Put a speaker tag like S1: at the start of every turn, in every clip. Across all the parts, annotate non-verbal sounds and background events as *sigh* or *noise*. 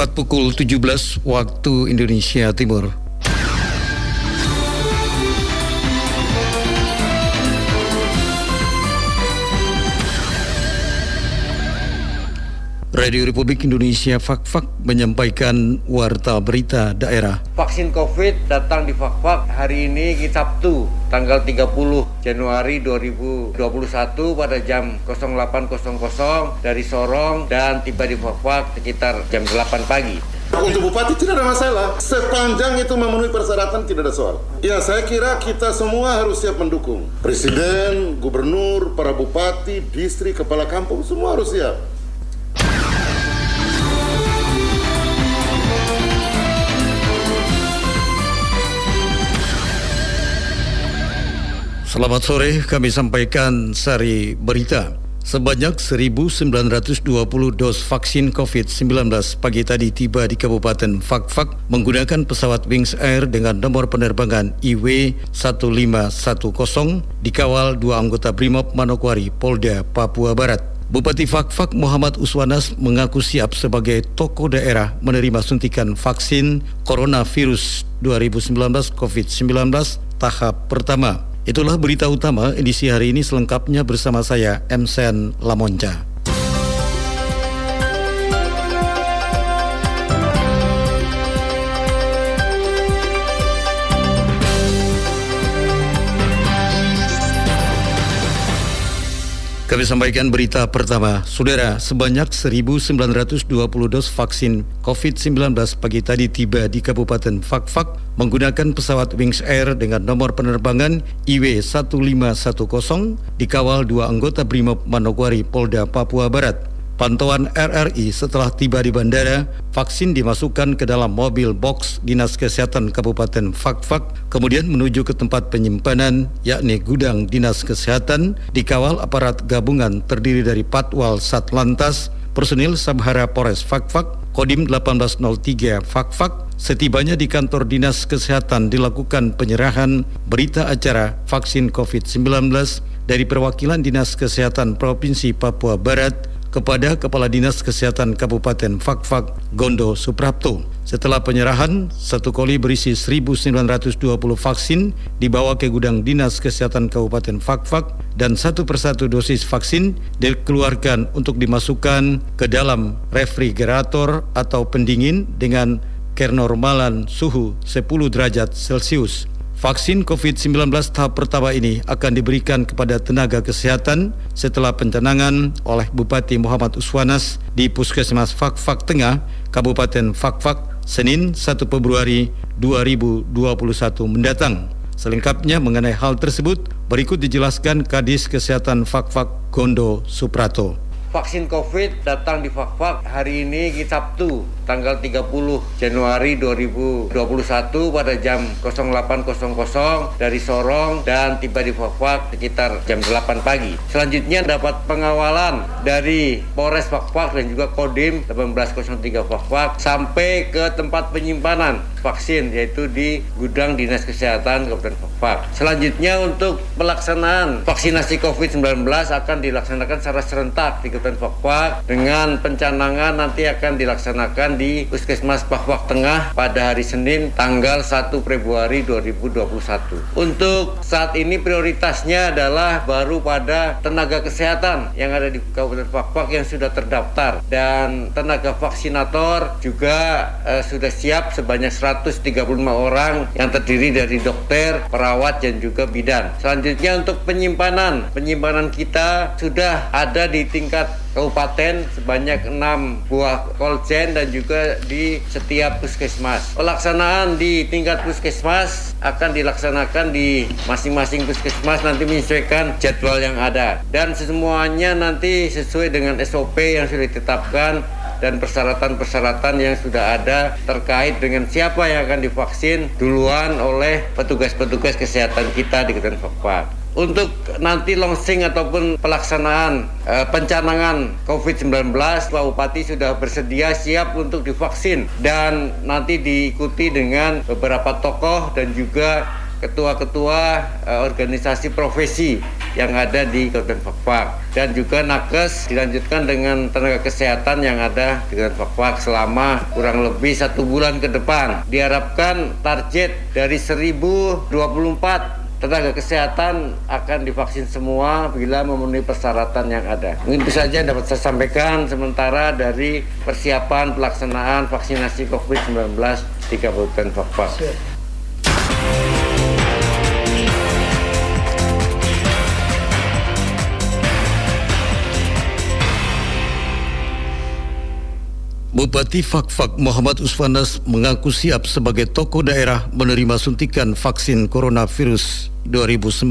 S1: Tepat pukul 17 waktu Indonesia Timur. Radio Republik Indonesia Fakfak menyampaikan warta berita daerah.
S2: Vaksin COVID datang di Fakfak hari ini Sabtu tanggal 30 Januari 2021 pada jam 08.00 dari Sorong dan tiba di Fakfak sekitar jam 8 pagi.
S3: Untuk bupati tidak ada masalah, sepanjang itu memenuhi persyaratan tidak ada soal. Ya saya kira kita semua harus siap mendukung. Presiden, gubernur, para bupati, distrik, kepala kampung semua harus siap.
S1: Selamat sore, kami sampaikan sari berita. Sebanyak 1.920 dos vaksin COVID-19 pagi tadi tiba di Kabupaten Fakfak menggunakan pesawat Wings Air dengan nomor penerbangan IW1510 dikawal dua anggota Brimob Manokwari, Polda, Papua Barat. Bupati Fakfak Muhammad Uswanas mengaku siap sebagai tokoh daerah menerima suntikan vaksin coronavirus 2019 COVID-19 tahap pertama. Itulah berita utama edisi hari ini selengkapnya bersama saya, Emsen Lamonca. Kami sampaikan berita pertama. Saudara, sebanyak 1.920 dos vaksin COVID-19 pagi tadi tiba di Kabupaten Fakfak menggunakan pesawat Wings Air dengan nomor penerbangan IW1510 dikawal dua anggota Brimob Manokwari Polda Papua Barat. Pantauan RRI setelah tiba di bandara, vaksin dimasukkan ke dalam mobil box Dinas Kesehatan Kabupaten Fakfak, kemudian menuju ke tempat penyimpanan, yakni gudang Dinas Kesehatan, dikawal aparat gabungan terdiri dari Patwal Satlantas, personil Sabhara Polres Fakfak, Kodim 1803 Fakfak, setibanya di kantor Dinas Kesehatan dilakukan penyerahan berita acara vaksin COVID-19 dari perwakilan Dinas Kesehatan Provinsi Papua Barat kepada Kepala Dinas Kesehatan Kabupaten Fakfak Gondo Suprapto. Setelah penyerahan, satu koli berisi 1.920 vaksin dibawa ke gudang Dinas Kesehatan Kabupaten Fakfak dan satu persatu dosis vaksin dikeluarkan untuk dimasukkan ke dalam refrigerator atau pendingin dengan kenormalan suhu 10 derajat Celcius. Vaksin COVID-19 tahap pertama ini akan diberikan kepada tenaga kesehatan setelah pencanangan oleh Bupati Muhammad Uswanas di Puskesmas Fakfak Tengah, Kabupaten Fakfak, Senin 1 Februari 2021 mendatang. Selengkapnya mengenai hal tersebut, berikut dijelaskan Kadis Kesehatan Fakfak Gondo Suprato.
S2: Vaksin COVID datang di Fakfak hari ini Sabtu tanggal 30 Januari 2021 pada jam 08.00 dari Sorong dan tiba di Fakfak sekitar jam 8 pagi. Selanjutnya dapat pengawalan dari Polres Fakfak dan juga Kodim 1803 Fakfak sampai ke tempat penyimpanan vaksin yaitu di gudang Dinas Kesehatan Kabupaten Fakfak. Selanjutnya untuk pelaksanaan vaksinasi COVID-19 akan dilaksanakan secara serentak di Kabupaten Fakfak dengan pencanangan nanti akan dilaksanakan di Puskesmas Pahwak Tengah pada hari Senin tanggal 1 Februari 2021. Untuk saat ini prioritasnya adalah baru pada tenaga kesehatan yang ada di Kabupaten Pahwak yang sudah terdaftar dan tenaga vaksinator juga eh, sudah siap sebanyak 135 orang yang terdiri dari dokter, perawat dan juga bidan. Selanjutnya untuk penyimpanan, penyimpanan kita sudah ada di tingkat kabupaten sebanyak 6 buah cold chain dan juga di setiap puskesmas. Pelaksanaan di tingkat puskesmas akan dilaksanakan di masing-masing puskesmas nanti menyesuaikan jadwal yang ada dan semuanya nanti sesuai dengan SOP yang sudah ditetapkan dan persyaratan-persyaratan yang sudah ada terkait dengan siapa yang akan divaksin duluan oleh petugas-petugas kesehatan kita di Kabupaten Fakfak untuk nanti launching ataupun pelaksanaan e, pencanangan COVID-19, Pak Bupati sudah bersedia siap untuk divaksin dan nanti diikuti dengan beberapa tokoh dan juga ketua-ketua e, organisasi profesi yang ada di Kabupaten Fakfak dan juga nakes dilanjutkan dengan tenaga kesehatan yang ada di Kabupaten Fakfak selama kurang lebih satu bulan ke depan. Diharapkan target dari 1024 tenaga kesehatan akan divaksin semua bila memenuhi persyaratan yang ada. Mungkin itu saja dapat saya sampaikan sementara dari persiapan pelaksanaan vaksinasi COVID-19 di Kabupaten Fakfak.
S1: Bupati Fakfak Muhammad Usfanas mengaku siap sebagai tokoh daerah menerima suntikan vaksin coronavirus 2019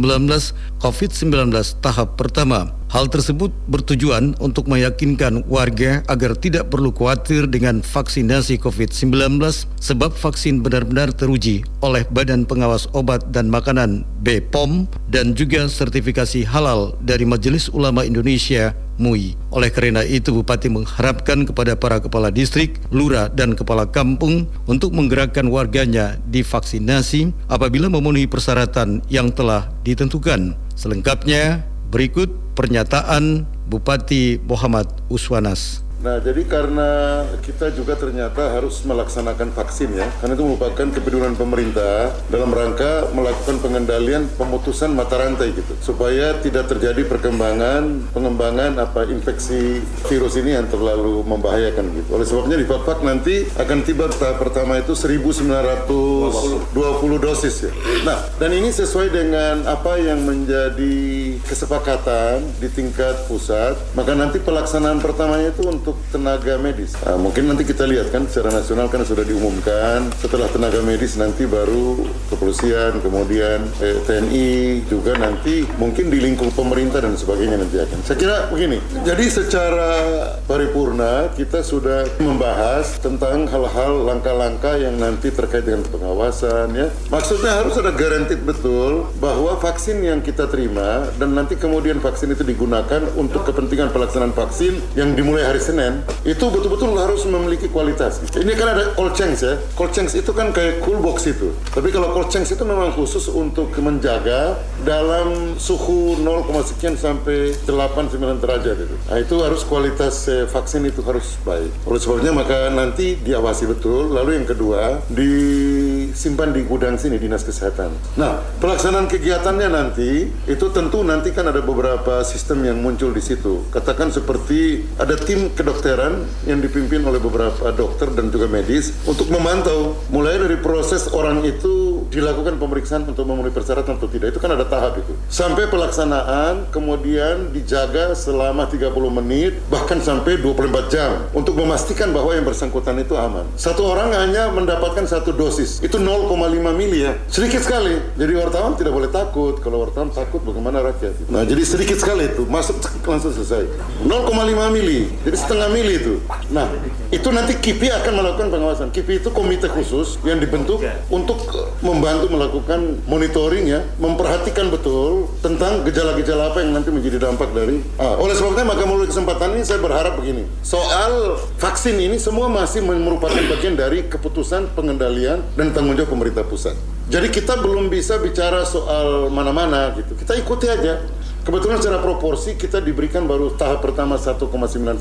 S1: COVID-19 tahap pertama. Hal tersebut bertujuan untuk meyakinkan warga agar tidak perlu khawatir dengan vaksinasi COVID-19 sebab vaksin benar-benar teruji oleh Badan Pengawas Obat dan Makanan BPOM dan juga sertifikasi halal dari Majelis Ulama Indonesia MUI. Oleh karena itu Bupati mengharapkan kepada para kepala distrik, lurah dan kepala kampung untuk menggerakkan warganya divaksinasi apabila memenuhi persyaratan yang telah ditentukan. Selengkapnya berikut pernyataan Bupati Muhammad Uswanas.
S3: Nah, jadi karena kita juga ternyata harus melaksanakan vaksin ya, karena itu merupakan kepedulian pemerintah dalam rangka melakukan pengendalian pemutusan mata rantai gitu, supaya tidak terjadi perkembangan pengembangan apa infeksi virus ini yang terlalu membahayakan gitu. Oleh sebabnya di Fakfak nanti akan tiba tahap pertama itu 1920 dosis ya. Nah, dan ini sesuai dengan apa yang menjadi kesepakatan di tingkat pusat, maka nanti pelaksanaan pertamanya itu untuk untuk tenaga medis. Nah, mungkin nanti kita lihat kan secara nasional kan sudah diumumkan. Setelah tenaga medis nanti baru kepolisian, kemudian eh, TNI juga nanti mungkin di lingkup pemerintah dan sebagainya nanti akan. Saya kira begini. Jadi secara paripurna kita sudah membahas tentang hal-hal langkah-langkah yang nanti terkait dengan pengawasan ya. Maksudnya harus ada garansi betul bahwa vaksin yang kita terima dan nanti kemudian vaksin itu digunakan untuk kepentingan pelaksanaan vaksin yang dimulai hari Senin Senin itu betul-betul harus memiliki kualitas. Ini kan ada cold chains ya. Cold chains itu kan kayak cool box itu. Tapi kalau cold chains itu memang khusus untuk menjaga dalam suhu 0, sekian sampai 8 9 derajat itu. Nah, itu harus kualitas eh, vaksin itu harus baik. Oleh sebabnya maka nanti diawasi betul. Lalu yang kedua disimpan di gudang sini dinas kesehatan. Nah, pelaksanaan kegiatannya nanti itu tentu nanti kan ada beberapa sistem yang muncul di situ. Katakan seperti ada tim kedokteran yang dipimpin oleh beberapa dokter dan juga medis untuk memantau mulai dari proses orang itu dilakukan pemeriksaan untuk memenuhi persyaratan atau tidak itu kan ada tahap itu. Sampai pelaksanaan kemudian dijaga selama 30 menit bahkan sampai 24 jam untuk memastikan bahwa yang bersangkutan itu aman. Satu orang hanya mendapatkan satu dosis itu 0,5 mili ya. Sedikit sekali. Jadi wartawan tidak boleh takut. Kalau wartawan takut bagaimana rakyat nah jadi sedikit sekali itu. Masuk *laughs* langsung selesai. 0,5 mili. Jadi setengah mili itu. Nah, itu nanti KIPI akan melakukan pengawasan. KIPI itu komite khusus yang dibentuk untuk membantu melakukan monitoring ya, memperhatikan betul tentang gejala-gejala apa yang nanti menjadi dampak dari. Ah, oleh sebabnya maka melalui kesempatan ini saya berharap begini. Soal vaksin ini semua masih merupakan bagian dari keputusan pengendalian dan tanggung jawab pemerintah pusat. Jadi kita belum bisa bicara soal mana-mana gitu. Kita ikuti aja. Kebetulan secara proporsi kita diberikan baru tahap pertama 1,9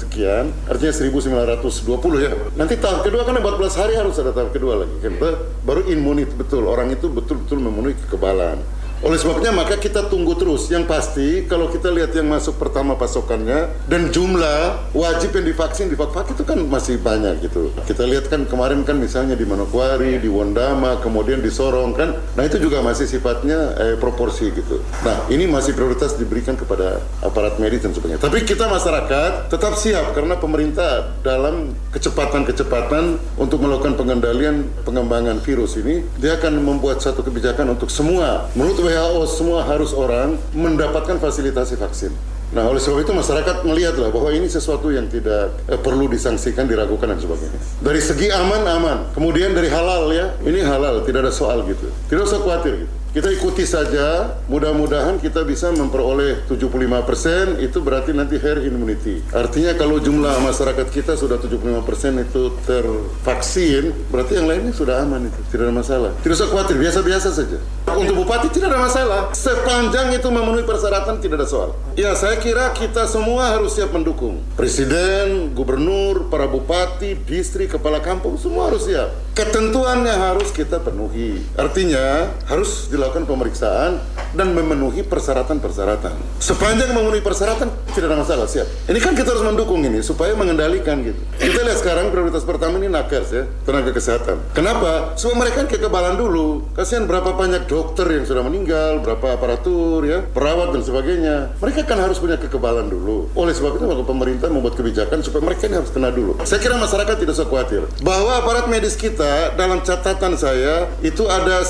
S3: sekian, artinya 1920 ya. Nanti tahap kedua kan 14 hari harus ada tahap kedua lagi kan. Baru imunit betul, orang itu betul-betul memenuhi kekebalan. Oleh sebabnya maka kita tunggu terus. Yang pasti kalau kita lihat yang masuk pertama pasokannya dan jumlah wajib yang divaksin di itu kan masih banyak gitu. Kita lihat kan kemarin kan misalnya di Manokwari, di Wondama, kemudian di Sorong kan. Nah itu juga masih sifatnya eh, proporsi gitu. Nah ini masih prioritas diberikan kepada aparat medis dan sebagainya. Tapi kita masyarakat tetap siap karena pemerintah dalam kecepatan-kecepatan untuk melakukan pengendalian pengembangan virus ini dia akan membuat satu kebijakan untuk semua menurut WHO semua harus orang mendapatkan fasilitasi vaksin. Nah, oleh sebab itu masyarakat melihatlah bahwa ini sesuatu yang tidak eh, perlu disangsikan, diragukan dan sebagainya. Dari segi aman aman, kemudian dari halal ya, ini halal, tidak ada soal gitu. Tidak usah khawatir gitu. Kita ikuti saja, mudah-mudahan kita bisa memperoleh 75% itu berarti nanti herd immunity. Artinya kalau jumlah masyarakat kita sudah 75% itu tervaksin, berarti yang lainnya sudah aman itu, tidak ada masalah. Tidak usah khawatir, biasa-biasa saja. Untuk bupati tidak ada masalah, sepanjang itu memenuhi persyaratan tidak ada soal. Ya, saya kira kita semua harus siap mendukung. Presiden, gubernur, para bupati, distrik, kepala kampung, semua harus siap. Ketentuannya harus kita penuhi. Artinya, harus dilakukan pemeriksaan dan memenuhi persyaratan-persyaratan. Sepanjang memenuhi persyaratan, tidak ada masalah, siap. Ini kan kita harus mendukung ini, supaya mengendalikan gitu. Kita lihat sekarang prioritas pertama ini nakes ya, tenaga kesehatan. Kenapa? Supaya mereka kekebalan dulu. Kasihan berapa banyak dokter yang sudah meninggal, berapa aparatur ya, perawat dan sebagainya. Mereka kan harus punya kekebalan dulu. Oleh sebab itu maka pemerintah membuat kebijakan supaya mereka ini harus kena dulu. Saya kira masyarakat tidak usah khawatir bahwa aparat medis kita dalam catatan saya itu ada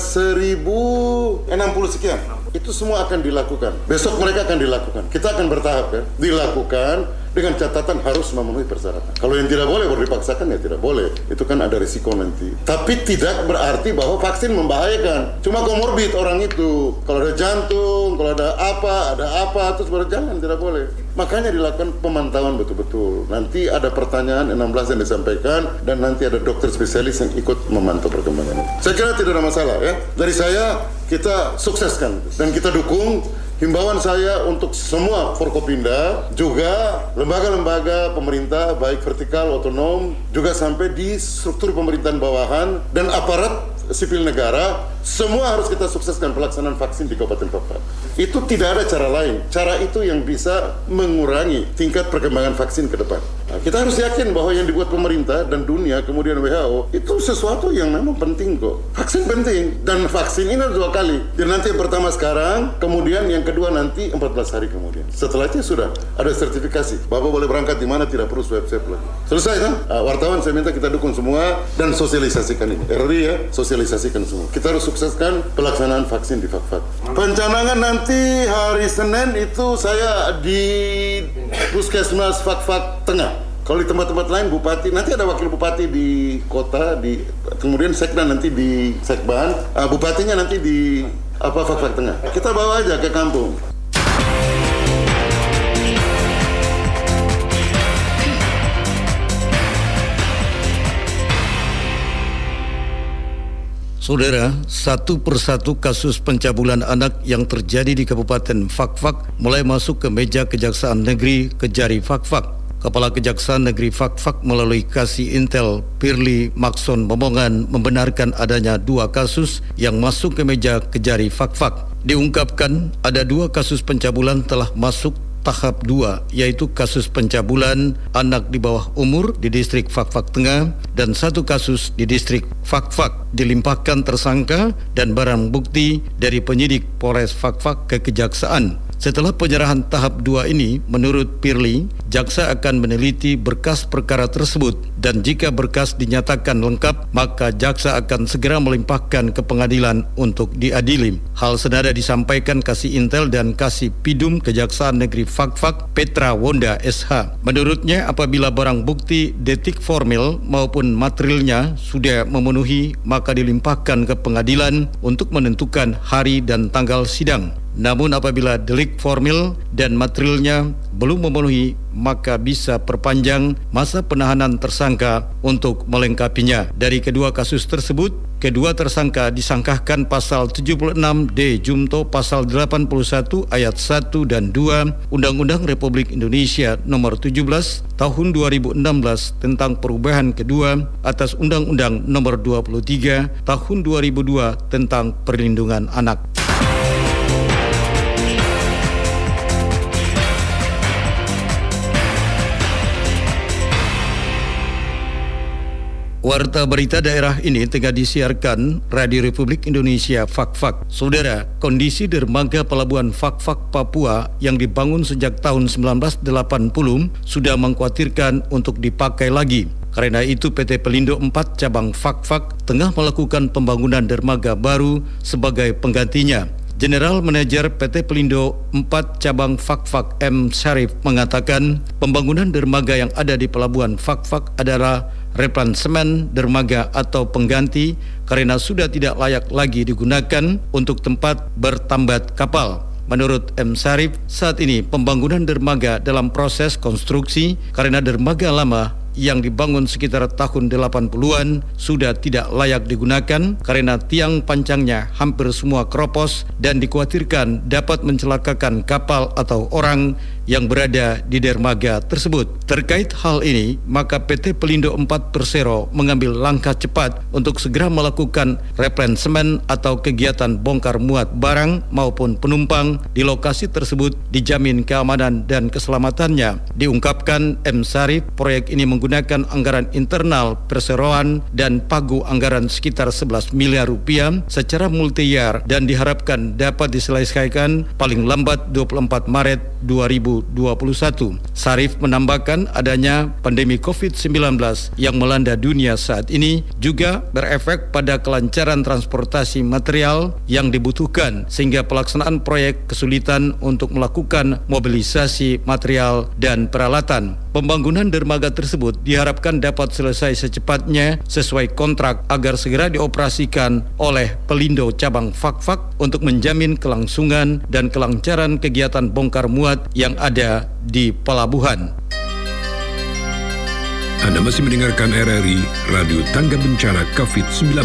S3: 1060 sekian. Itu semua akan dilakukan. Besok mereka akan dilakukan. Kita akan bertahap kan. Dilakukan dengan catatan harus memenuhi persyaratan. Kalau yang tidak boleh baru dipaksakan ya tidak boleh. Itu kan ada risiko nanti. Tapi tidak berarti bahwa vaksin membahayakan. Cuma komorbid orang itu. Kalau ada jantung, kalau ada apa, ada apa, terus baru jangan tidak boleh. Makanya dilakukan pemantauan betul-betul. Nanti ada pertanyaan 16 yang disampaikan dan nanti ada dokter spesialis yang ikut memantau perkembangannya. Saya kira tidak ada masalah ya. Dari saya kita sukseskan dan kita dukung Himbauan saya untuk semua Forkopinda, juga lembaga-lembaga pemerintah, baik vertikal, otonom, juga sampai di struktur pemerintahan bawahan dan aparat sipil negara, semua harus kita sukseskan pelaksanaan vaksin di Kabupaten Papua. Itu tidak ada cara lain. Cara itu yang bisa mengurangi tingkat perkembangan vaksin ke depan. Nah, kita harus yakin bahwa yang dibuat pemerintah dan dunia, kemudian WHO, itu sesuatu yang memang penting kok. Vaksin penting, dan vaksin ini dua kali. Dan nanti yang pertama sekarang, kemudian yang kedua nanti 14 hari kemudian. Setelah itu sudah ada sertifikasi. Bapak boleh berangkat di mana, tidak perlu swab-swab lagi. Selesai kan? Nah, wartawan saya minta kita dukung semua dan sosialisasikan ini. RRI ya, sosialisasikan semua. Kita harus sukseskan pelaksanaan vaksin di Fakfak. Pencanangan nanti hari Senin itu saya di Puskesmas Fakfak Tengah. Kalau di tempat-tempat lain bupati nanti ada wakil bupati di kota di kemudian sekda nanti di sekban, uh, bupatinya nanti di apa Fakfak Tengah. Kita bawa aja ke kampung.
S1: Saudara, satu persatu kasus pencabulan anak yang terjadi di Kabupaten Fakfak mulai masuk ke meja Kejaksaan Negeri Kejari Fakfak. Kepala Kejaksaan Negeri Fakfak melalui Kasih Intel Pirli Makson Momongan membenarkan adanya dua kasus yang masuk ke meja Kejari Fakfak. Diungkapkan ada dua kasus pencabulan telah masuk tahap dua yaitu kasus pencabulan anak di bawah umur di distrik Fakfak Tengah dan satu kasus di distrik Fakfak dilimpahkan tersangka dan barang bukti dari penyidik Polres Fakfak ke kejaksaan. Setelah penyerahan tahap dua ini, menurut Pirli, jaksa akan meneliti berkas perkara tersebut dan jika berkas dinyatakan lengkap, maka jaksa akan segera melimpahkan ke pengadilan untuk diadili. Hal senada disampaikan Kasih Intel dan Kasih Pidum Kejaksaan Negeri Fakfak Petra Wonda SH. Menurutnya, apabila barang bukti detik formil maupun materialnya sudah memenuhi, maka dilimpahkan ke pengadilan untuk menentukan hari dan tanggal sidang. Namun apabila delik formil dan materialnya belum memenuhi, maka bisa perpanjang masa penahanan tersangka untuk melengkapinya. Dari kedua kasus tersebut, kedua tersangka disangkakan pasal 76D Jumto pasal 81 ayat 1 dan 2 Undang-Undang Republik Indonesia nomor 17 tahun 2016 tentang perubahan kedua atas Undang-Undang nomor 23 tahun 2002 tentang perlindungan anak. Warta berita daerah ini tengah disiarkan Radio Republik Indonesia Fakfak. Saudara, kondisi dermaga pelabuhan Fakfak Papua yang dibangun sejak tahun 1980 sudah mengkhawatirkan untuk dipakai lagi. Karena itu PT Pelindo 4 cabang Fakfak tengah melakukan pembangunan dermaga baru sebagai penggantinya. General Manager PT Pelindo 4 cabang Fakfak M. Syarif mengatakan pembangunan dermaga yang ada di pelabuhan Fakfak adalah replansemen dermaga atau pengganti karena sudah tidak layak lagi digunakan untuk tempat bertambat kapal. Menurut M. Sarif, saat ini pembangunan dermaga dalam proses konstruksi karena dermaga lama yang dibangun sekitar tahun 80-an sudah tidak layak digunakan karena tiang pancangnya hampir semua keropos dan dikhawatirkan dapat mencelakakan kapal atau orang yang berada di dermaga tersebut. Terkait hal ini, maka PT Pelindo 4 Persero mengambil langkah cepat untuk segera melakukan replensemen atau kegiatan bongkar muat barang maupun penumpang di lokasi tersebut dijamin keamanan dan keselamatannya. Diungkapkan M. Sarif, proyek ini menggunakan anggaran internal perseroan dan pagu anggaran sekitar 11 miliar rupiah secara multi-year dan diharapkan dapat diselesaikan paling lambat 24 Maret 2020. 2021. Sarif menambahkan adanya pandemi COVID-19 yang melanda dunia saat ini juga berefek pada kelancaran transportasi material yang dibutuhkan sehingga pelaksanaan proyek kesulitan untuk melakukan mobilisasi material dan peralatan. Pembangunan dermaga tersebut diharapkan dapat selesai secepatnya sesuai kontrak agar segera dioperasikan oleh Pelindo cabang Fakfak untuk menjamin kelangsungan dan kelancaran kegiatan bongkar muat yang ada di pelabuhan.
S4: Anda masih mendengarkan RRI Radio Tangga Bencana COVID-19.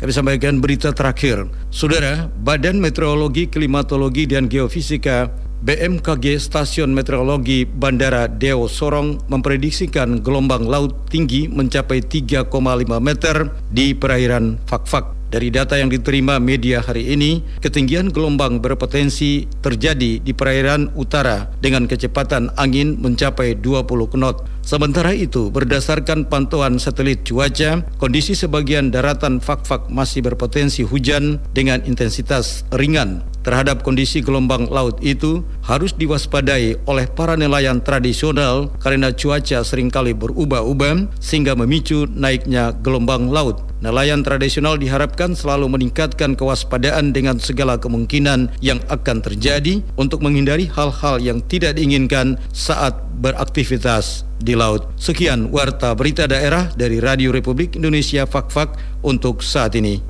S1: Kami sampaikan berita terakhir. Saudara, Badan Meteorologi, Klimatologi, dan Geofisika BMKG Stasiun Meteorologi Bandara Deo Sorong memprediksikan gelombang laut tinggi mencapai 3,5 meter di perairan Fakfak. Dari data yang diterima media hari ini, ketinggian gelombang berpotensi terjadi di perairan utara dengan kecepatan angin mencapai 20 knot. Sementara itu, berdasarkan pantauan satelit cuaca, kondisi sebagian daratan fak-fak masih berpotensi hujan dengan intensitas ringan. Terhadap kondisi gelombang laut itu harus diwaspadai oleh para nelayan tradisional karena cuaca sering kali berubah-ubah sehingga memicu naiknya gelombang laut. Nelayan tradisional diharapkan selalu meningkatkan kewaspadaan dengan segala kemungkinan yang akan terjadi untuk menghindari hal-hal yang tidak diinginkan saat beraktivitas di laut. Sekian warta berita daerah dari Radio Republik Indonesia Fak-Fak untuk saat ini.